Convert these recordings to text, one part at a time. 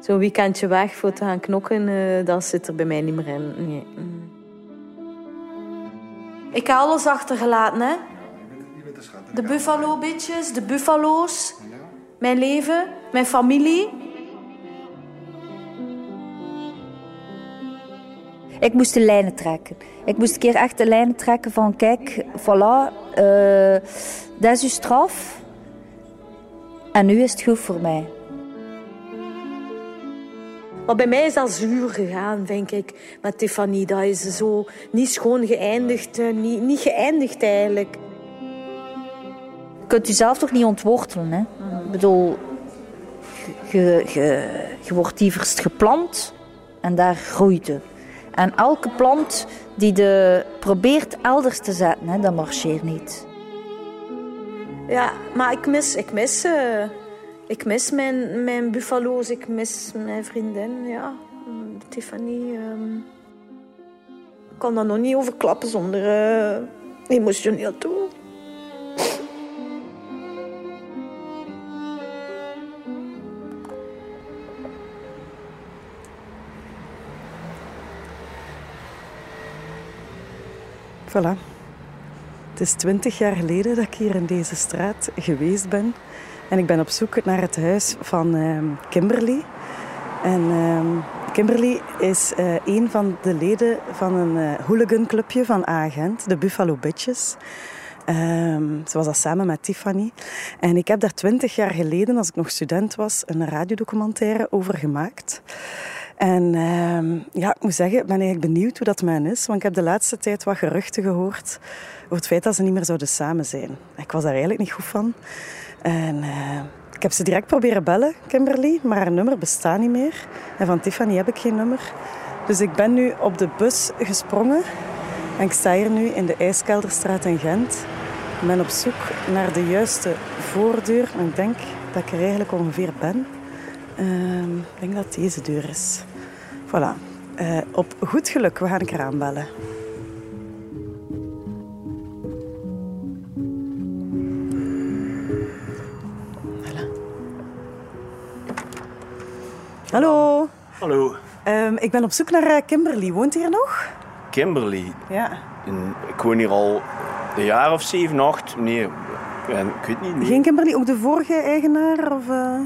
Zo'n weekendje weg voor te gaan knokken, eh, dat zit er bij mij niet meer in. Nee. Mm. Ik heb alles achtergelaten, hè. De buffalo bitches, de buffalo's, mijn leven, mijn familie. Ik moest de lijnen trekken. Ik moest een keer echt de lijnen trekken van kijk, voilà, uh, dat is uw straf. En nu is het goed voor mij. Maar bij mij is dat zuur gegaan, denk ik, met Tiffany. Dat is zo niet schoon geëindigd, eh, niet, niet geëindigd eigenlijk. Je kunt jezelf toch niet ontwortelen, hè? Ik bedoel, je, je, je wordt lieverst geplant en daar groeit je. En elke plant die de probeert elders te zetten, hè, dat marcheert niet. Ja, maar ik mis, ik mis, uh, ik mis mijn, mijn buffalo's, ik mis mijn vriendin, ja. Tiffany. Um, ik kan daar nog niet over klappen zonder uh, emotioneel toe. Voilà. Het is twintig jaar geleden dat ik hier in deze straat geweest ben. En ik ben op zoek naar het huis van uh, Kimberly. En uh, Kimberly is uh, een van de leden van een uh, hooliganclubje van Agent, de Buffalo Bitches. Um, ze was dat samen met Tiffany. En ik heb daar twintig jaar geleden, als ik nog student was, een radiodocumentaire over gemaakt. En ja, ik moet zeggen, ik ben eigenlijk benieuwd hoe dat men is. Want ik heb de laatste tijd wat geruchten gehoord over het feit dat ze niet meer zouden samen zijn. Ik was daar eigenlijk niet goed van. En uh, ik heb ze direct proberen bellen, Kimberly, maar haar nummer bestaat niet meer. En van Tiffany heb ik geen nummer. Dus ik ben nu op de bus gesprongen. En ik sta hier nu in de IJskelderstraat in Gent. Ik ben op zoek naar de juiste voordeur. Ik denk dat ik er eigenlijk ongeveer ben. Uh, ik denk dat deze deur is. Voilà. Uh, op goed geluk, we gaan een kraan bellen. Hallo. Hallo. Um, ik ben op zoek naar uh, Kimberly. Woont hier nog? Kimberly? Ja. In, ik woon hier al een jaar of zeven, acht. Nee, ik weet niet. Nee. Geen Kimberly? Ook de vorige eigenaar? Of, uh...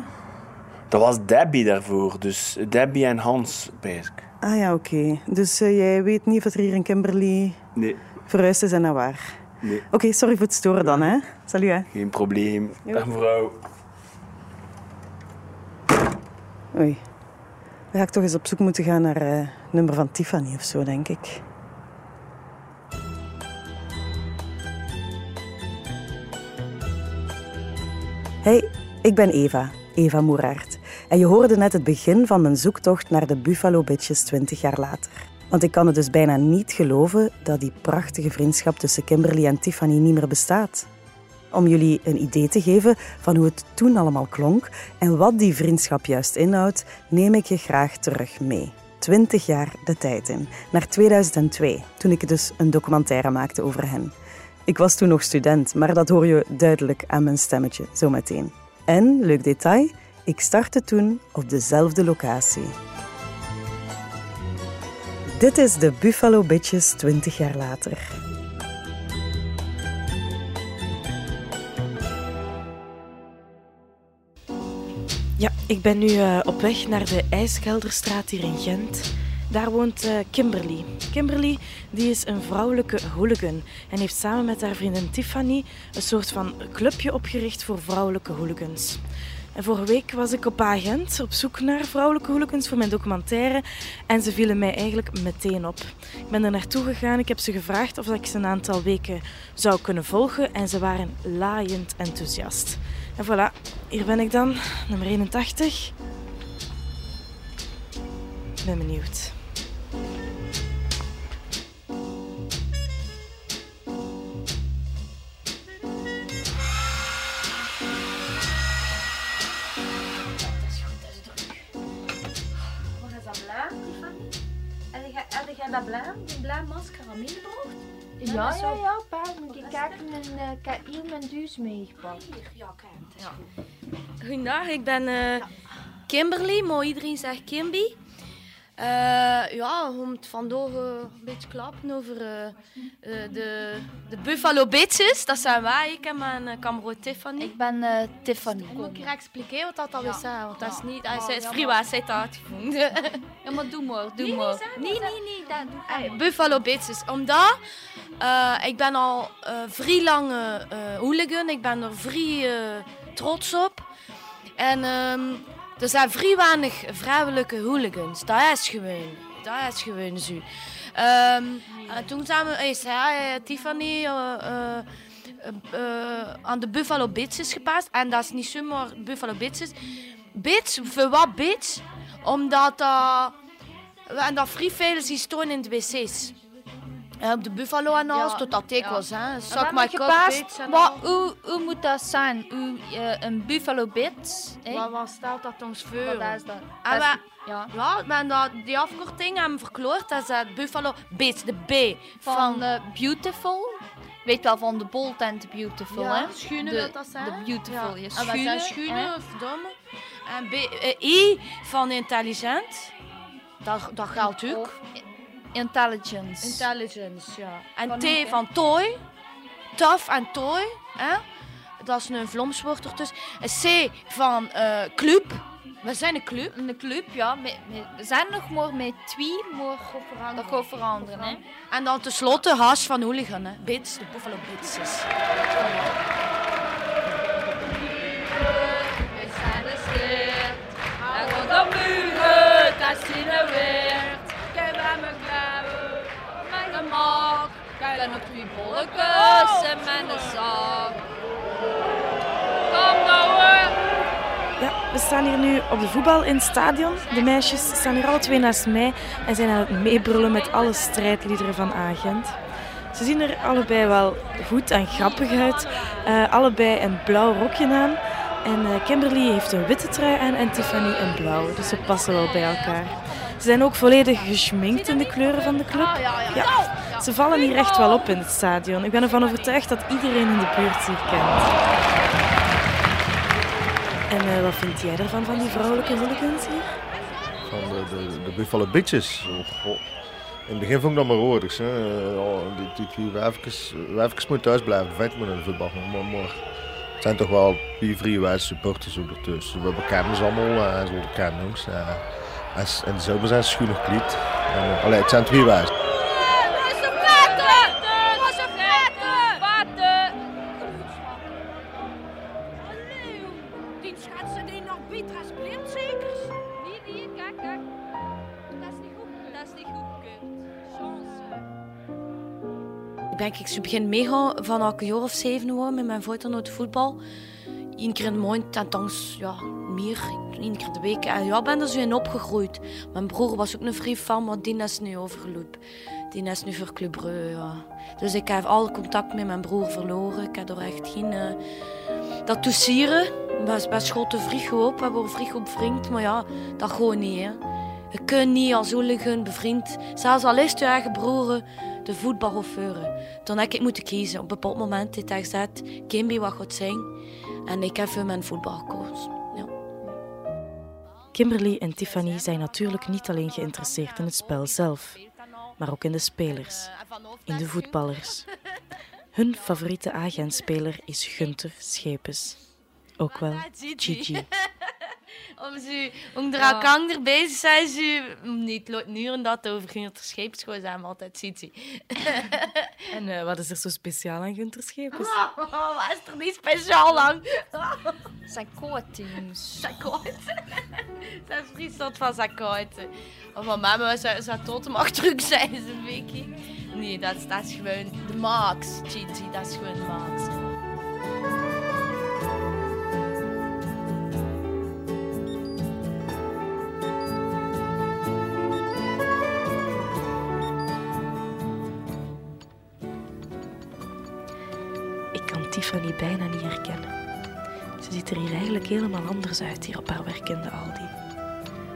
Dat was Debbie daarvoor. Dus Debbie en Hans, basic. Ah ja, oké. Okay. Dus uh, jij weet niet of er hier in Kimberly nee. verhuisd is en naar waar? Nee. Oké, okay, sorry voor het storen dan, hè. Salut, hè. Geen probleem. Dag mevrouw. Oei. Dan ga ik toch eens op zoek moeten gaan naar uh, nummer van Tiffany of zo, denk ik. Hey, ik ben Eva, Eva Moeraert. En je hoorde net het begin van mijn zoektocht naar de Buffalo Bitches 20 jaar later. Want ik kan het dus bijna niet geloven dat die prachtige vriendschap tussen Kimberly en Tiffany niet meer bestaat. Om jullie een idee te geven van hoe het toen allemaal klonk en wat die vriendschap juist inhoudt, neem ik je graag terug mee. 20 jaar de tijd in, naar 2002, toen ik dus een documentaire maakte over hen. Ik was toen nog student, maar dat hoor je duidelijk aan mijn stemmetje zometeen. En, leuk detail, ik startte toen op dezelfde locatie. Dit is de Buffalo Bitches 20 jaar later. Ja, ik ben nu uh, op weg naar de IJskelderstraat hier in Gent. Daar woont uh, Kimberly. Kimberly die is een vrouwelijke hooligan en heeft samen met haar vriendin Tiffany een soort van clubje opgericht voor vrouwelijke hooligans. En vorige week was ik op agent op zoek naar vrouwelijke hooligans voor mijn documentaire en ze vielen mij eigenlijk meteen op. Ik ben er naartoe gegaan, ik heb ze gevraagd of ik ze een aantal weken zou kunnen volgen en ze waren laaiend enthousiast. En voilà, hier ben ik dan, nummer 81. Ik ben benieuwd. Heb jij dat blauw, die blauw masker al meegebracht? Ja, ja, ja, pa. Moet je kijken, en, ik heb hier mijn duus meegepakt. Ja. Goedendag, ik ben uh, Kimberly, maar iedereen zegt Kimby. Eh, ja, om het vandaag eh, een beetje klappen over eh, eh, de, de Buffalo Bitches. Dat zijn wij, ik en mijn uh, kameraad Tiffany. Ik ben eh, Tiffany. Moet ik hier expliceren wat dat al is? hè? Want dat is niet... Hij Ja, zei, ja, Free was het uitgevonden. Ja, maar doe maar, doe Nee, maar. nee, Nee, nee. Buffalo Bitches. Omdat eh, ik ben al eh vrij lange eh hooligan. Ik ben er vrij trots op. En ehm, er zijn vrij weinig vrouwelijke hooligans. Dat is gewoon. Dat is gewoon zo. Ehm, en toen zijn we, is eh, Tiffany, aan de Buffalo Bitches gepast. En dat is niet zomaar Buffalo Bitches. Bitch, voor wat bitch? Omdat dat... En dat vrij veel staan in de wc's. Eh, op de Buffalo en alles, Ja, tot dat ik ja. was. Hè. Hebben maar gepast. Wat, hoe, hoe moet dat zijn? Hoe, eh, een buffalo bit? hè? Wat, wat stelt dat ons voor? Wat is dat? En Dat is- we- ja. Ja, maar dat, die afkorting hebben we verkloord. Dat is het Buffalo Bits, de B. Van eh, Beautiful. Weet wel van de Bold en de Beautiful, Ja, hè? schoenen de, dat dat zijn. De Beautiful, je En schoenen. wat zijn schoenen, hè? verdomme. En B, eh, I van intelligent. Dat, dat geldt ook. Of Intelligence. Intelligence, ja. En Van T van toy. Tough en toy. Hè? Dat is een vlomswoord ertussen. En C van eh, club. We zijn een club. Een club, ja. We zijn nog maar met twee, maar dat gaat veranderen, hè? En dan tenslotte haas van hooligan. Hè. Bits, de Buffalo Bitches. We zijn stad, daar wordt de muren, daar zien we Kijk nog twee bolletjes en mijn zak. Kom nou hoor. Ja, we staan hier nu op de voetbal in het stadion. De meisjes staan hier alle twee naast mij en zijn aan het meebrullen met alle strijdliederen van Agent. Ze zien er allebei wel goed en grappig uit. Eh, allebei een blauw rokje aan. En eh, Kimberly heeft een witte trui aan en Tiffany een blauwe. Dus ze passen wel bij elkaar. Ze zijn ook volledig geschminkt in de kleuren van de club. Ja, ze vallen hier echt wel op in het stadion. Ik ben ervan overtuigd dat iedereen in de buurt zich kent. En eh, wat vind jij ervan, van die vrouwelijke hooligans hier? Van de, de, de Buffalo Bitches. Oh, oh. In het begin vond ik dat maar oordigs. Hè. Die, die wijfjes, wijfjes moeten thuis blijven. Vijf moeten in de voetbal. Maar, maar het zijn toch wel vier vrije wijze supporters ondertussen. We bekennen ze allemaal. Uh, ze kennen ons. Uh, en, en de zomer zijn ze schoenen gekleed. En, uh, allee, het zijn twee wijzen. Die die nog als. Ik ben ik begin meegaan van elke jaar of zeven met mijn voeten naar het voetbal. Eén keer in de maand en dan ja, meer, één keer de week. En ja, ben er zo in opgegroeid. Mijn broer was ook een vrij fan, maar die is nu overgelopen. Die is nu voor Club ja. Dus ik heb alle contact met mijn broer verloren. Ik heb er echt geen... eh, Dat toesieren, best, best grote vrieg op. We vrieg op vriend, maar ja, dat gewoon niet, hè. Je kunt niet als hooligan bevriend, zelfs al is je eigen broer, de voetbal opvoeren. Toen heb ik moeten kiezen. Op een bepaald moment heeft hij gezegd, Kimby, wat gaat zijn? En ik heb voor mijn voetbal gekozen. Ja. Kimberly en Tiffany zijn natuurlijk niet alleen geïnteresseerd in het spel zelf, maar ook in de spelers, in de voetballers. Hun favoriete agentspeler is Gunther Schepens. Ook wel Gigi. Om ze onder elkaar er bezig zijn ze niet nu en dat over Gunther Scheeps gewoon zijn we altijd Cici. En eh, wat is er zo speciaal aan Gunther Schepens? Oh, wat is er niet speciaal lang? Zijn. Sakkoord. Dat is vrij soort van sakkoord. Of van mama zou tot hem achter zijn, is een weekje. Nee, dat, is- dat is gewoon de Max, Gigi. Dat is gewoon de Max. Ik kan Tiffany bijna niet herkennen. Ze ziet er hier eigenlijk helemaal anders uit hier op haar werk in de Aldi.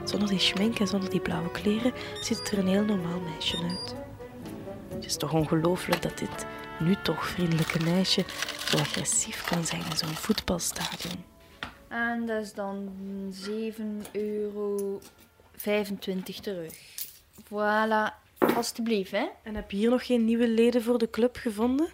Zonder die schmink en zonder die blauwe kleren ziet het er een heel normaal meisje uit. Het is toch ongelooflijk dat dit nu toch vriendelijke meisje zo agressief kan zijn in zo'n voetbalstadion. En En dat is dan 7,25 euro terug. Voilà, alstublieft, hè. En heb je hier nog geen nieuwe leden voor de club gevonden?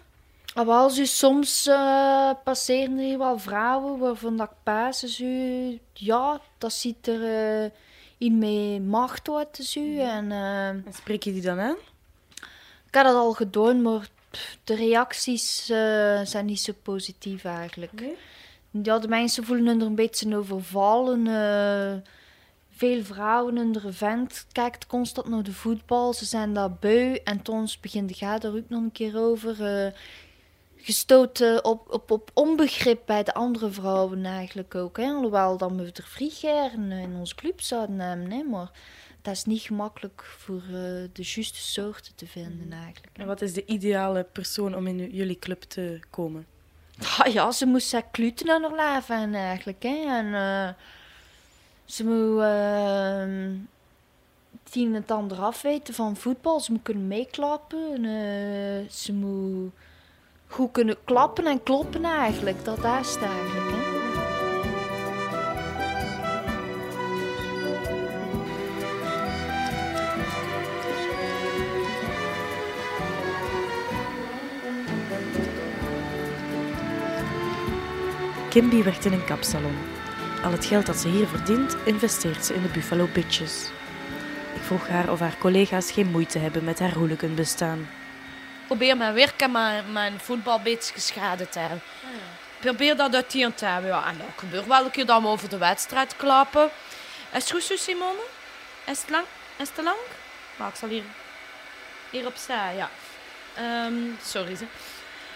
Maar als u soms eh, passeren er wel vrouwen waarvan dat basis u, ja, dat ziet er eh in mee macht uit dus u. En, En spreek je die dan aan? ik had dat al gedaan, maar pff, de reacties eh, zijn niet zo positief eigenlijk. Nee? Ja, de mensen voelen er een beetje overvallen. veel vrouwen in de vent kijkt constant naar de voetbal. Ze zijn daar beu. En toen begint de gaat er ook nog een keer over. Gestoten op, op, op onbegrip bij de andere vrouwen eigenlijk ook. Hè? Alhoewel dat we er vliegeren in onze club zouden hebben. Hè? Maar dat is niet gemakkelijk voor eh, de juiste soorten te vinden eigenlijk. En wat is de ideale persoon om in jullie club te komen? Ah ja, ze moest zijn kluten aan haar leven en eigenlijk. Hè. En eh, ze moet eh, het een en het ander afweten van voetbal. Ze moet kunnen meeklappen. En, eh, ze moet goed kunnen klappen en kloppen eigenlijk. Dat is eigenlijk. Hè. Kimby werkt in een kapsalon. Al het geld dat ze hier verdient, investeert ze in de Buffalo Bitches. Ik vroeg haar of haar collega's geen moeite hebben met haar hooligan bestaan. Probeer mijn werk en mijn, mijn voetbal een beetje geschaden te hebben. Probeer dat uit die te hebben. Ja, en dat gebeurt wel een keer dat we over de wedstrijd klappen. Is het goed zo, Simone? Is het lang? Is het te lang? Maar ik zal hier, hier op staan, ja. Ehm, sorry, ze.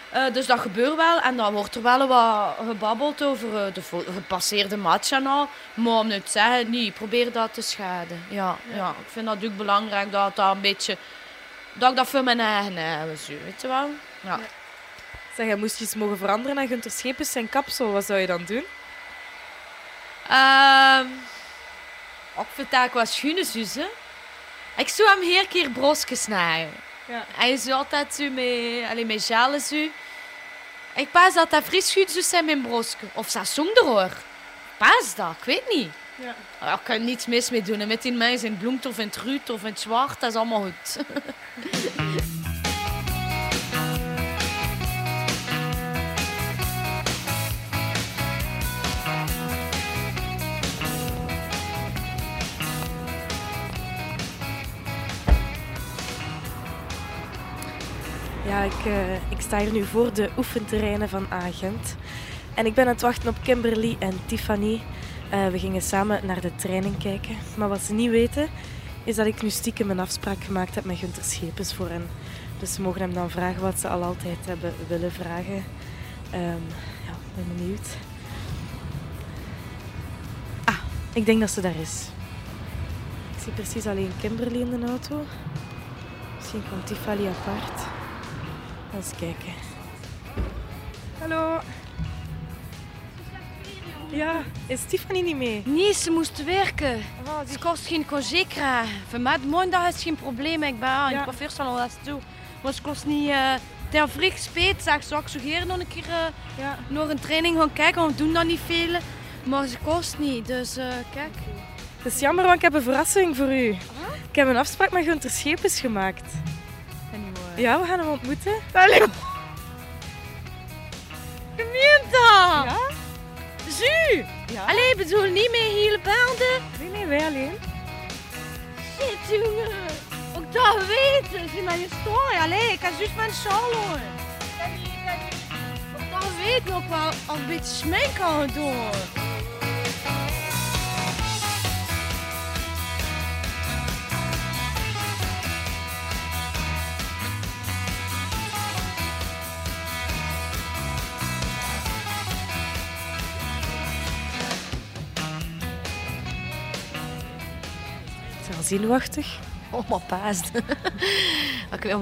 Eh, dus dat gebeurt wel en dan wordt er wel wat gebabbeld over eh, de gepasseerde match en al. Maar om nu te zeggen, niet, probeer dat te schaden. Ja, ja. ik vind dat ook belangrijk dat dat een beetje... Dat ik dat voor mijn eigen heb, zo, weet je wel. Ja. Zeg, jij moest je eens mogen veranderen aan Gunter Schepens zijn kapsel. Wat zou je dan doen? Ehm ik vind het eigenlijk wel schoenen, hè. Ik zou hem hier keer brosjes snijden. Ja. Hij is altijd zo met, allee, met zo. Ik pas dat hij fris goed zou zijn met brosje. Of dat zonder hoor. Pas dat, ik weet niet. Ja. Ja, ik kan niets mis mee doen. En met die meisjes in het bloemt of in het ruut of in het zwart, dat is allemaal goed. Ja, ik, eh, ik sta hier nu voor de oefenterreinen van Agent. En ik ben aan het wachten op Kimberly en Tiffany. Eh, we gingen samen naar de training kijken. Maar wat ze niet weten, is dat ik nu stiekem een afspraak gemaakt heb met Gunter Schepens voor hen. Dus ze mogen hem dan vragen wat ze al altijd hebben willen vragen. Ehm, ja, ben benieuwd. Ah, ik denk dat ze daar is. Ik zie precies alleen Kimberly in de auto. Misschien komt Tiffany apart. Eens kijken. Hallo. Ja, is Tiffany niet mee? Nee, ze moest werken. Oh, Ze kost geen congé krijgen. Voor mij, maandag is geen probleem. Ik ben aan Ja. de coiffeursalon dat is toe. Maar ze kost niet... eh ter vrig speet, zeg zou ik suggereren nog een keer eh, Ja. nog een training gaan kijken. Want we doen dat niet veel. Maar ze kost niet, dus eh, kijk. Het is jammer, want ik heb een verrassing voor u. Ik heb een afspraak met Gunter Schepens gemaakt. Ja, we gaan hem ontmoeten. Allee, Ja. Allee, bedoel niet meer hele banden. Nee, nee, wij alleen. Shit, jongen. Ook dat weten. Vind dat je story. Allee, ik kan juist mijn salon. Ook dat weet ook wel een beetje smink kan zenuwachtig. Oh, maar paasd. ik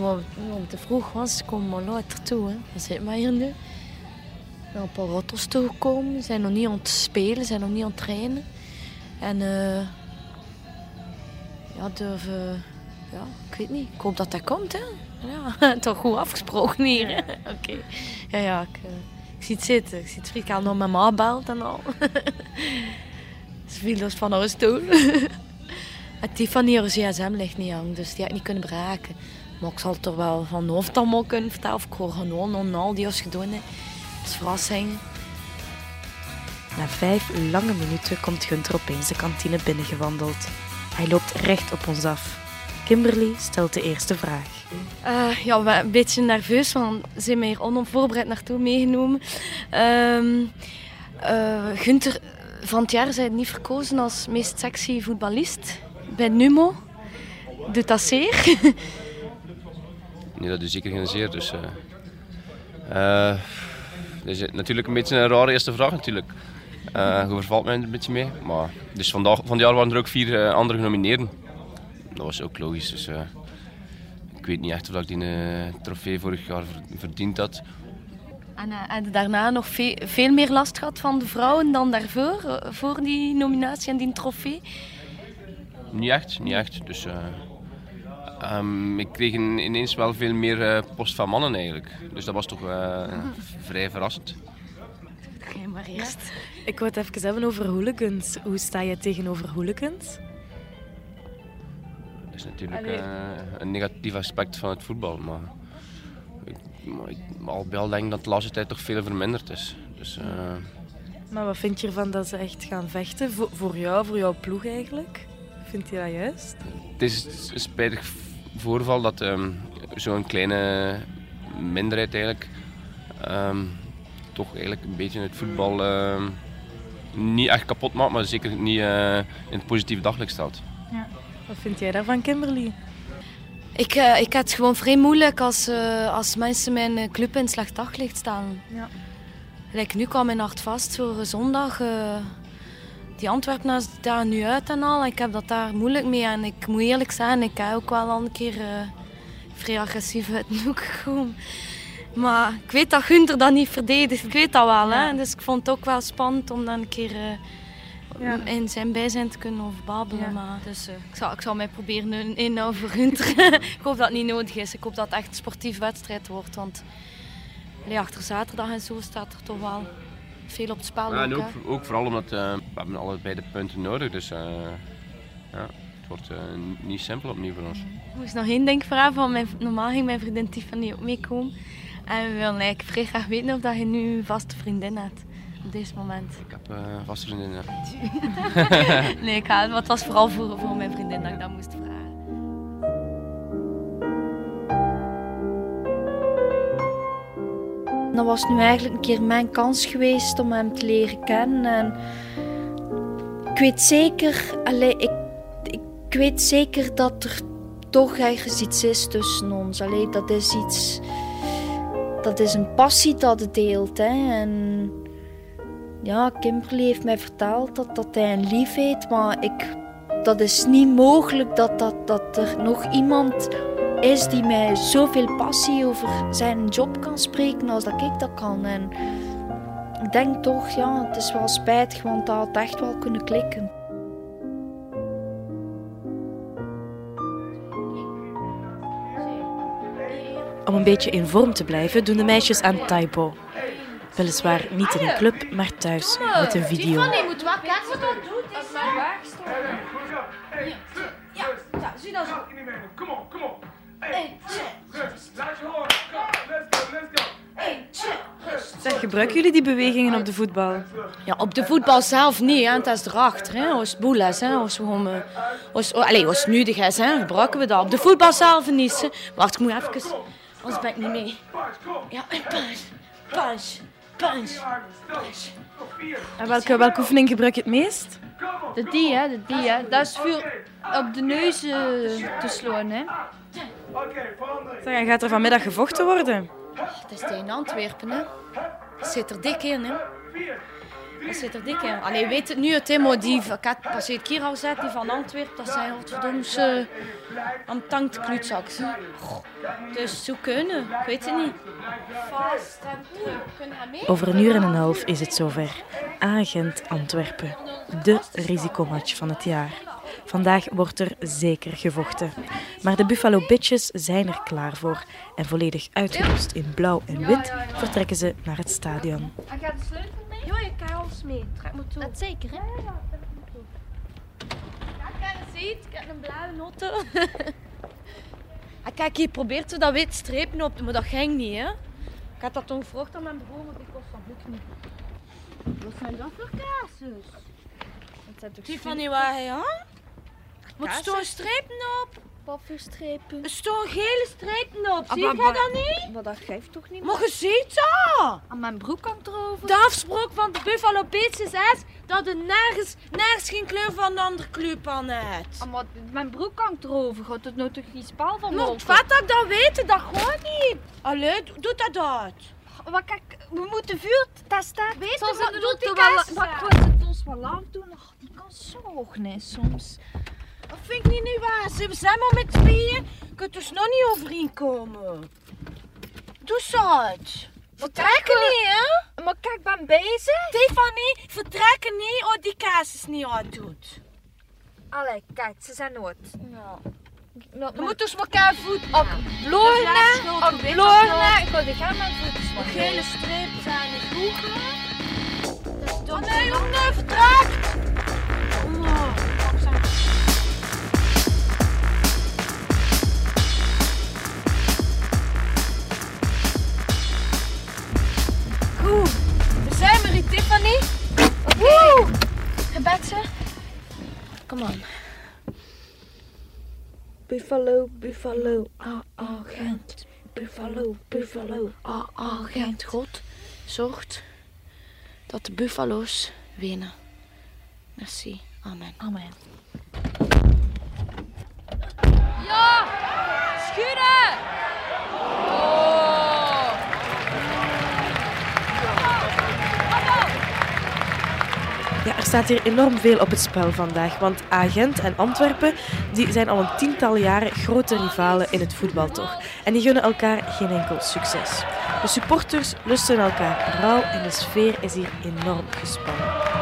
om te vroeg was, kom maar later toe. Hè. Zitten maar hier nu. Zijn een paar rotters toegekomen. Ze zijn nog niet aan het spelen, zijn nog niet aan het trainen. En eh ja, durven... Ja, ik weet niet. Ik hoop dat dat komt, hè. Ja, toch goed afgesproken hier, hè. Oké. Ja, ja, ik, eh, Ik zie het zitten. Ik zie het frikaal nog mijn ma belt en al. Ze viel dus van haar stoel. en Tiffany, haar gsm ligt niet aan, dus die had ik niet kunnen bereiken. Maar ik zal het er wel van hoofd allemaal kunnen vertellen. Of ik hoor gewoon on al die ons gedaan heeft. Het is verrassing. Na vijf lange minuten komt Gunther opeens de kantine binnengewandeld. Hij loopt recht op ons af. Kimberly stelt de eerste vraag. Eh, ja, een beetje nerveus, want ze zijn mij hier onvoorbereid naartoe meegenomen. Ehm eh, Gunther, van het jaar zijn niet verkozen als meest sexy voetballist bij Numo. Doet dat zeer? Nee, dat is zeker geen zeer. Dus, dat is natuurlijk een beetje een rare eerste vraag natuurlijk. Je vervalt mij een beetje mee. Maar, dus vandaag, van het jaar waren er ook vier andere genomineerden. Dat was ook logisch. Dus, ik weet niet echt of ik die trofee vorig jaar ver- verdiend had. En uh, heb je daarna nog veel, veel meer last gehad van de vrouwen dan daarvoor? Voor die nominatie en die trofee? Niet echt, niet echt. Dus, eh, ehm, ik kreeg in- ineens wel veel meer eh, post van mannen eigenlijk. Dus dat was toch eh, vrij verrassend. Ga maar eerst. Ik wil het even hebben over hooligans. Hoe sta je tegenover hooligans? Dat is natuurlijk eh, een negatief aspect van het voetbal. Maar ik, maar ik al bij al denk ik dat de laatste tijd toch veel verminderd is. Dus, eh, Maar wat vind je ervan dat ze echt gaan vechten? Voor, voor jou, voor jouw ploeg eigenlijk? Vind je dat juist? het is een spijtig voorval dat ehm, zo'n kleine minderheid eigenlijk ehm, toch eigenlijk een beetje het voetbal ehm, niet echt kapot maakt, maar zeker niet eh, in het positieve daglicht stelt. Wat vind jij daarvan, Kimberly? Ik, eh, ik had het gewoon vrij moeilijk als, eh, als mensen mijn club in slecht daglicht staan. Ja. Like, nu kwam mijn hart vast voor zondag. Die Antwerpen daar nu uit en al. Ik heb dat daar moeilijk mee. En ik moet eerlijk zijn, ik heb ook wel al een keer eh, vrij agressief uit de hoek gekomen. Maar ik weet dat Gunther dat niet verdedigt. Ik weet dat wel. Hè? Dus ik vond het ook wel spannend om dan een keer eh, in zijn bijzijn te kunnen over babbelen. Ja. Maar, dus eh, ik, zal, ik zal mij proberen in- inhouden voor Gunther. ik hoop dat het niet nodig is. Ik hoop dat het echt een sportieve wedstrijd wordt. Want allee, achter zaterdag en zo staat er toch wel veel op het spel. Ja, en ook, vooral omdat eh, we hebben allebei de punten nodig. Dus eh, ja, het wordt eh, niet simpel opnieuw voor ons. Ik moest nog één ding vragen, want mijn, normaal ging mijn vriendin Tiffany ook meekomen. En we willen eigenlijk vrij graag weten of dat je nu een vaste vriendin hebt op deze moment. Ik heb eh vaste vriendinnen. nee, ik ga, maar het was vooral voor, voor mijn vriendin dat ik dat moest vragen. Dat was nu eigenlijk een keer mijn kans geweest om hem te leren kennen. En ik weet zeker, allee, ik, ik weet zeker dat er toch ergens iets is tussen ons. Allee, dat is iets, dat is een passie dat het deelt. Hè. En ja, Kimberly heeft mij verteld dat, dat hij een lief heeft, maar ik, dat is niet mogelijk dat, dat, dat er nog iemand is die mij zoveel passie over zijn job kan spreken als dat ik dat kan. En ik denk toch, ja, het is wel spijtig, want dat had echt wel kunnen klikken. Om een beetje in vorm te blijven doen de meisjes aan Taibo. Weliswaar niet in een club, maar thuis met een video. moet kijken wat dat doet. Ja, zie dat zo. Zeg, gebruiken jullie die bewegingen op de voetbal? Ja, op de voetbal zelf niet, hè. dat is erachter. Hè. Als het boel is, hè. als, we gewoon, eh, als, oh, allee, als nodig is, hè, gebruiken we dat. Op de voetbal zelf niet. Hè. Wacht, ik moet even... Anders ben ik niet mee. Ja, en punch, punch, punch. En welke, welke oefening gebruik je het meest? De die, hè, de die, hè. Dat is voor op de neus eh, te slaan, hè. Zeg, en gaat er vanmiddag gevochten worden? Het is tegen Antwerpen, hè. Het zit er dik in, hè. Het zit er dik in. Allee, weet het nu, het maar die ik had pas een keer al gezegd, die van Antwerpen, dat zijn godverdomse aan tankt klutzaks. hè. Goh, Dus zo kunnen, ik weet het niet. Vast en terug, kunnen we mee? Over een uur en een half is het zover. Agent Antwerpen. De risicomatch van het jaar. Vandaag wordt er zeker gevochten. Maar de Buffalo Bitches zijn er klaar voor. En volledig uitgerust in blauw en wit vertrekken ze naar het stadion. Hij gaat de sleutel mee? Ja, je kan alles mee. Trek me toe. Dat zeker, hè? Ja, kijk, ziet, ik heb een blauwe auto. Ah, kijk, je probeert zo dat wit strepen op te maar dat ging niet, hè? Ik had dat toen gevraagd aan mijn broer, maar die kost dat lukt niet. Wat zijn dat voor kaasjes? Tiffany, waar hij hangt? Wat staan strepen op? Wat voor strepen? Er staan gele strepen op, Ah, zie je dat niet? Maar dat geeft toch niet? Maar je ziet dat! Aan mijn broek hangt erover. De afspraak van de Buffalo Bitches is dat er nergens, nergens geen kleur van een andere kleur aan heeft. Ah, maar mijn broek hangt erover. Gaat het nou toch geen spel van Maar het vet dat ik dat weet, dat gewoon niet. Allee, doe doe dat uit. Maar kijk, we moeten vuur testen. Weet je, dat doe doet die Maar ja. ik het ons wel afdoen. Ach, die kan zo hoog nee, soms. Dat vind ik niet nu waar. Ze zijn maar met tweeën. Je kunt dus nog niet overeenkomen. Doe zo uit. Vertrekken niet, hè? Maar kijk, ik ben bezig. Tiffany, vertrekken niet als die kaasjes niet uitdoet. Allee, kijk, ze zijn nooit. Ja. Nou, Je moet dus elkaar voet Op is schuld, op wel. Ik wil de gaan mijn voeten De gele strepen zijn niet goed. Oh nee, jongen, vertrekt! Oh, Kom on. Buffalo, Buffalo, ah, agent. Buffalo, Buffalo, ah, agent. God zorgt dat de Buffalo's winnen. Merci. Amen. Amen. Ja! Schudden! Ja, er staat hier enorm veel op het spel vandaag, want Agent en Antwerpen die zijn al een tiental jaren grote rivalen in het voetbal toch. En die gunnen elkaar geen enkel succes. De supporters lusten elkaar rauw en de sfeer is hier enorm gespannen.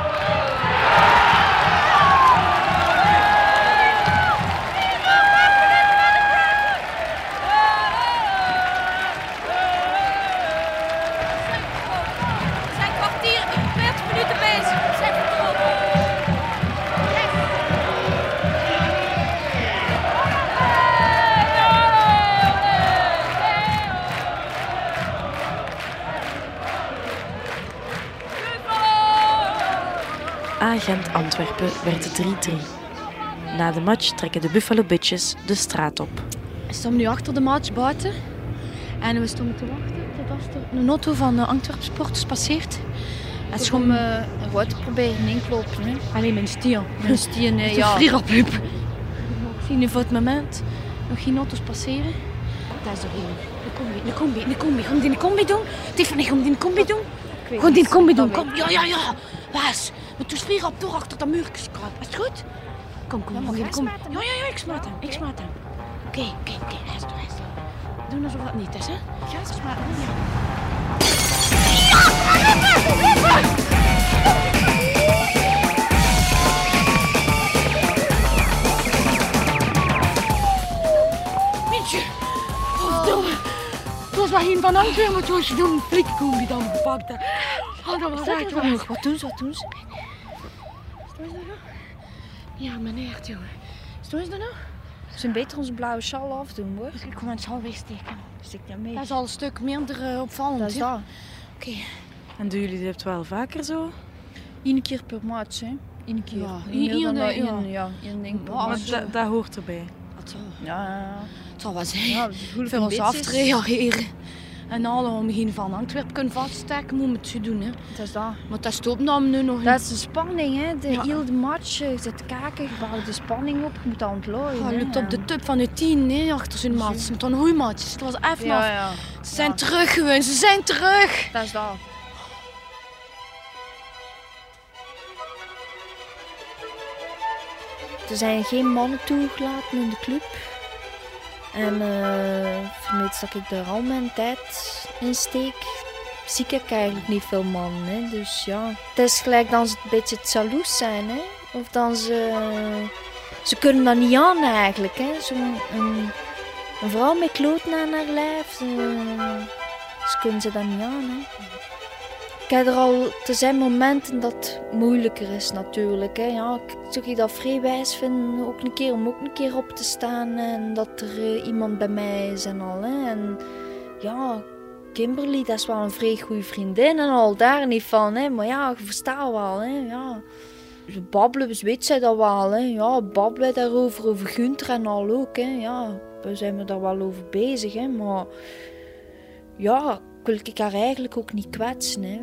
Agent Antwerpen werd 3-3. Na de match trekken de Buffalo Bitches de straat op. We stonden nu achter de match buiten. En we stonden te wachten totdat er een auto van uh, Antwerp Sports passeert. En Het is uh, een te proberen inklopen. Hè. Alleen mijn stier. Een stier, nee, Het ja. vrij hup. Ik zie nu voor het moment nog geen auto's passeren. Daar is er een. De combi, de combi, de combi. Gaan die een combi doen? Tiffany, gaan die een combi doen? Gaan die combi doen? Kom, ja, ja, ja. Maar toen vrij rap door achter dat muurtje kruipen. Is het goed? Kom, kom, Ja, kom. jij kom. Ja, ja, ja, ik smaat hem. Ik smaat hem. Oké, oké, oké. Hij is er, hij is er. Doe alsof dat niet is, hè? Ja, ze smaakt hem, ja. Mietje! Verdomme! Het was maar een van Antwerpen, maar toen was je een flikkoen die dan gepakt had. Oh, dat was echt wel. Wat doen ze, wat doen ze? Stoen ze er nog? Ja, meneer, jongen. Ze er nog? Ze zijn beter onze blauwe sjaal afdoen, hoor. Ik kom het zal wegsteken. Stik dat mee. Dat is al een stuk minder eh, opvallend. Dat is dat. Oké. En doen jullie dit wel vaker zo? Eén keer per match, hè. Eén keer. Ja, één- dat, ja. één, ja. één ding per Ja, Maar dat, dat hoort erbij. Het zal, Ja, ja, ja. het zal wel zijn. Ja, dat Voor ons een af beetje te reageren. En alle om geen van Antwerpen kunnen vaststeken, moeten we het zo doen. Hè. Dat is dat. Maar dat stopt dan nu nog Dat is de spanning, hè. De Ja. hele match. Je zit te kijken, je bouwt de spanning op. Je moet aan het looien. Oh, hè. lukt op de tip van de tien hè, achter zijn maat. Het was een goeie match. Het was even Ja, ja. Ze zijn Ja. terug gewoon, ze zijn terug. Dat is dat. Er zijn geen mannen toegelaten in de club. En uh, vermits dat ik daar al mijn tijd in steek, zie ik eigenlijk niet veel mannen. Hè. Dus ja, het is gelijk dan ze een beetje jaloers zijn. Hè. Of dan ze ze kunnen dat niet aan eigenlijk. Hè. Zo'n een, een vrouw met kloten aan haar lijf, ze, ze kunnen ze dat niet aan. Hè. Heb er al, er zijn momenten dat het moeilijker is natuurlijk. Hè. Ja, ik zou dat vrij wijs vind ook een keer, om ook een keer op te staan en dat er eh, iemand bij mij is en al. Hè. En ja, Kimberly, dat is wel een vrij goede vriendin en al daar niet van. Hè. Maar ja, je verstaat wel. Hè. Ja. Ze babbelen, dus weet zij dat wel. Hè. Ja, babbelen daarover, over Gunther en al ook. Hè. Ja, we zijn er daar wel over bezig. Hè. Maar ja, wil ik haar eigenlijk ook niet kwetsen. Hè.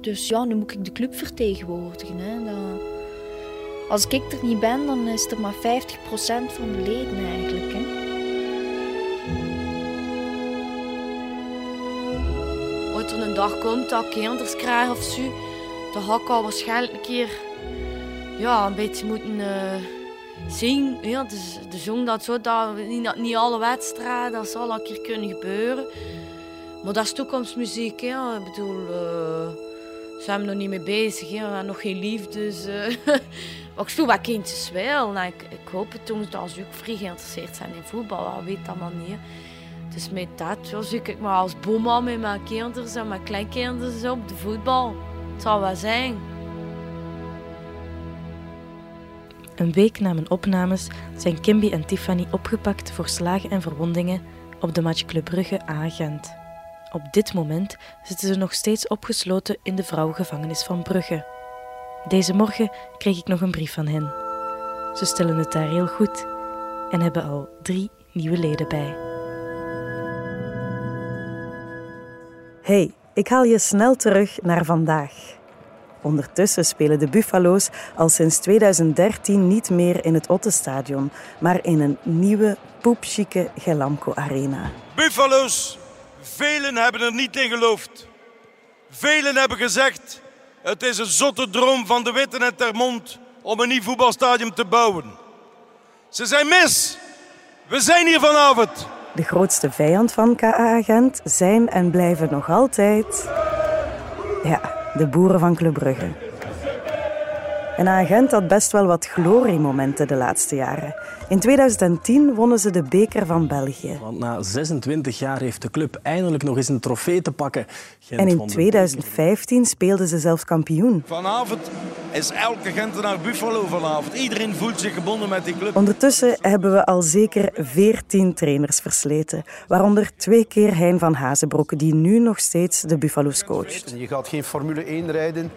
Dus ja, nu moet ik de club vertegenwoordigen. Hè. Dat... Als ik er niet ben, dan is er maar 50% van de leden eigenlijk. Hè. Als er een dag komt dat ik kinders krijg of zo, dan ga ik al waarschijnlijk een keer ja, een beetje moeten uh, zien. Ja, dus de zong dat zo, dat niet, niet alle wedstrijden, dat zal een keer kunnen gebeuren. Maar dat is toekomstmuziek. Hè. Ik bedoel, uh, zijn we nog niet mee bezig. Hè. Nog geen liefde. Dus, uh, ik speel wat kindjes wel. Nou, ik, ik hoop het toen dat ze ook vrij geïnteresseerd zijn in voetbal. Ik weet dat maar niet. Dus met dat ja, zoek ik maar als boeman met mijn kinderen en mijn kleinkinderen op de voetbal. Het zal wel zijn. Een week na mijn opnames zijn Kimby en Tiffany opgepakt voor slagen en verwondingen op de match Brugge A Gent. Op dit moment zitten ze nog steeds opgesloten in de vrouwengevangenis van Brugge. Deze morgen kreeg ik nog een brief van hen. Ze stellen het daar heel goed en hebben al drie nieuwe leden bij. Hey, ik haal je snel terug naar vandaag. Ondertussen spelen de Buffalo's al sinds 2013 niet meer in het Ottestadion, maar in een nieuwe, poepchique Gelamco Arena. Buffalo's, velen hebben er niet in geloofd. Velen hebben gezegd, het is een zotte droom van de Witten en Termond om een nieuw voetbalstadion te bouwen. Ze zijn mis. We zijn hier vanavond. De grootste vijand van KA Gent zijn en blijven nog altijd... Ja, de boeren van Club Brugge. En Agent had best wel wat gloriemomenten de laatste jaren. In 2010 wonnen ze de beker van België. Want na 26 jaar heeft de club eindelijk nog eens een trofee te pakken. Gent en in 2015 speelden ze zelfs kampioen. Vanavond is elke Gentenaar Buffalo vanavond. Iedereen voelt zich gebonden met die club. Ondertussen hebben we al zeker 14 trainers versleten. Waaronder twee keer Hein van Hazenbroek, die nu nog steeds de Buffalo's coacht. Je gaat geen Formule 1 rijden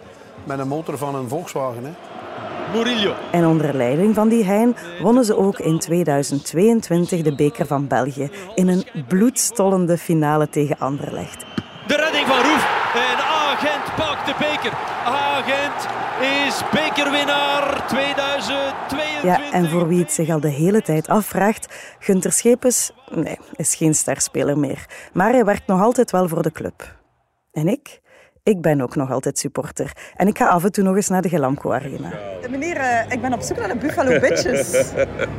met een motor van een Volkswagen. Hè? Murillo. En onder leiding van die Hein wonnen ze ook in 2022 de beker van België in een bloedstollende finale tegen Anderlecht. De redding van Roef en Agent pakt de beker. Agent is bekerwinnaar 2022. Ja, en voor wie het zich al de hele tijd afvraagt, Gunter Schepens nee, is geen sterspeler meer. Maar hij werkt nog altijd wel voor de club. En ik? Ik ben ook nog altijd supporter. En ik ga af en toe nog eens naar de Gelamco Arena. Meneer, uh, ik ben op zoek naar de Buffalo Bitches.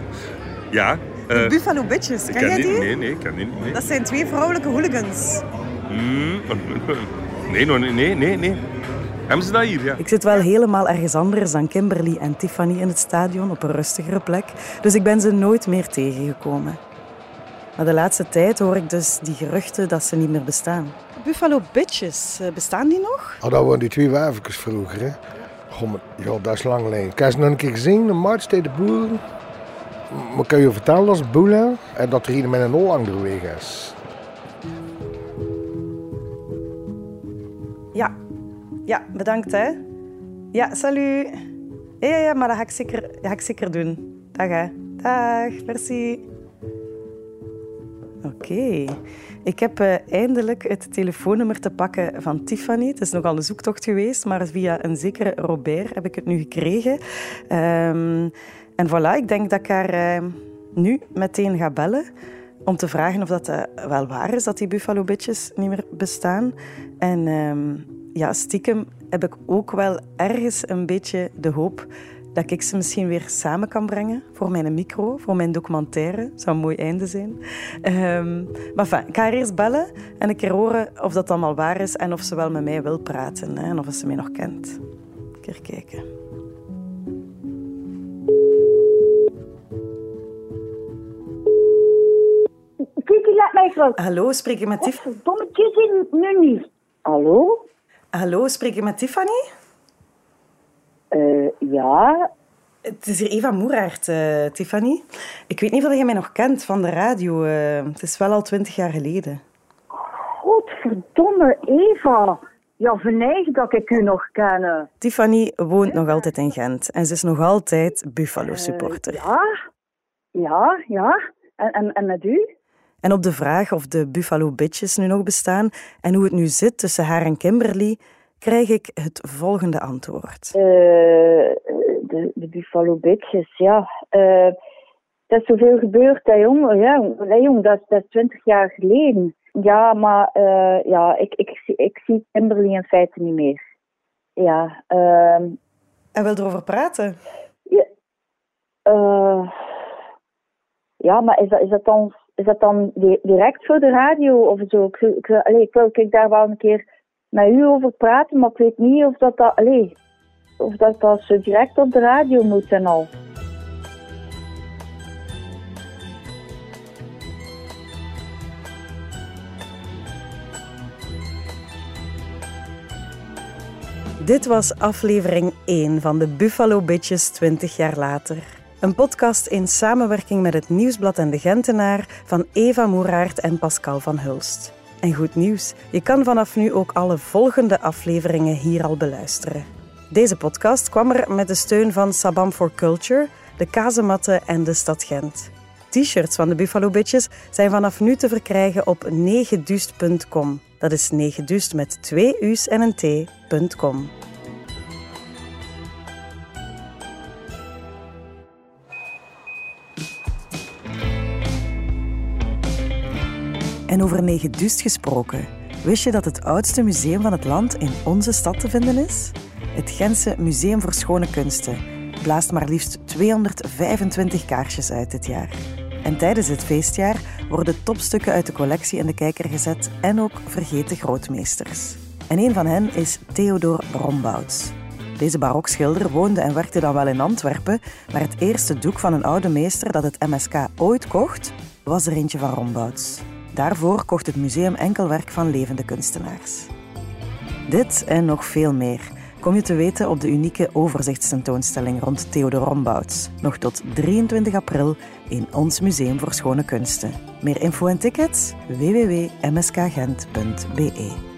ja. Uh, de Buffalo Bitches, ken jij die? Niet, nee, nee, ik ken die niet. Nee. Dat zijn twee vrouwelijke hooligans. Mm, nee, nee, nee, nee, nee. Hebben ze dat hier, ja? Ik zit wel helemaal ergens anders dan Kimberly en Tiffany in het stadion, op een rustigere plek. Dus ik ben ze nooit meer tegengekomen. Maar de laatste tijd hoor ik dus die geruchten dat ze niet meer bestaan. Buffalo Bitches, bestaan die nog? Oh, dat waren die twee wijfjes vroeger, hè? Goh, maar, ja, dat is lang geleden. Ik heb ze nog een keer gezien, de markt tegen de boeren. Maar kan je vertellen als boela en dat er hier met een Hollander weg is? Ja, ja, bedankt hè. Ja, salut. Ja, ja, ja maar dat ga ik zeker, dat ga ik zeker doen. Dag hè. Dag, merci. Oké. Ik heb uh, eindelijk het telefoonnummer te pakken van Tiffany. Het is nogal een zoektocht geweest, maar via een zekere Robert heb ik het nu gekregen. Um, en voilà, ik denk dat ik haar uh, nu meteen ga bellen om te vragen of dat uh, wel waar is dat die Buffalo Bitches niet meer bestaan. En um, ja, stiekem heb ik ook wel ergens een beetje de hoop dat ik ze misschien weer samen kan brengen voor mijn micro, voor mijn documentaire. Zou een mooi einde zijn. Ehm, maar fijn, ik ga haar eerst bellen en een keer horen of dat allemaal waar is en of ze wel met mij wil praten hè, en of ze mij nog kent. Een keer kijken. Kiki, laat mij vrouw. Hallo, spreek je met Tiffany? Dommetjes in nu niet. Hallo? Hallo, spreek je met Tiffany? Eh, ja. Het is hier Eva Moeraert, eh, Tiffany. Ik weet niet of je mij nog kent van de radio. eh, het is wel al twintig jaar geleden. Godverdomme, Eva. Ja, verneig dat ik u nog ken. Tiffany woont nog altijd in Gent en ze is nog altijd Buffalo-supporter. Ja? Ja, ja. En, en, en met u? En op de vraag of de Buffalo Bitches nu nog bestaan en hoe het nu zit tussen haar en Kimberly, krijg ik het volgende antwoord. Eh, de, de Buffalo Bitches, ja. Eh, dat is zoveel gebeurd, hè, jong. Ja, jong, dat, is- dat is twintig jaar geleden. Ja, maar eh, ja, ik, ik, zie- ik zie Kimberly in feite niet meer. Ja. ehm En wil erover praten? Ja, ja maar is dat, is dat dan, is dat dan di- direct voor de radio of zo? Ik, ik, ik wil ik daar wel een keer met u over praten, maar ik weet niet of dat, dat, allee, of dat, dat zo direct op de radio moet en al. Dit was aflevering 1 van de Buffalo Bitches 20 jaar later. Een podcast in samenwerking met het Nieuwsblad en de Gentenaar van Eva Moeraert en Pascal van Hulst. En goed nieuws, je kan vanaf nu ook alle volgende afleveringen hier al beluisteren. Deze podcast kwam er met de steun van Sabam for Culture, de Kazematten en de Stad Gent. T-shirts van de Buffalo Bitches zijn vanaf nu te verkrijgen op 9dust.com. Dat is 9dust met twee u's en een t.com. En over Negedust gesproken. Wist je dat het oudste museum van het land in onze stad te vinden is? Het Gentse Museum voor Schone Kunsten blaast maar liefst 225 kaarsjes uit dit jaar. En tijdens het feestjaar worden topstukken uit de collectie in de kijker gezet en ook vergeten grootmeesters. En een van hen is Theodor Rombouts. Deze barokschilder woonde en werkte dan wel in Antwerpen, maar het eerste doek van een oude meester dat het MSK ooit kocht, was er eentje van Rombouts. Daarvoor kocht het museum enkel werk van levende kunstenaars. Dit en nog veel meer kom je te weten op de unieke overzichtstentoonstelling rond Theodor Rombouts, nog tot 23 april in ons Museum voor Schone Kunsten. Meer info en tickets? www.mskgent.be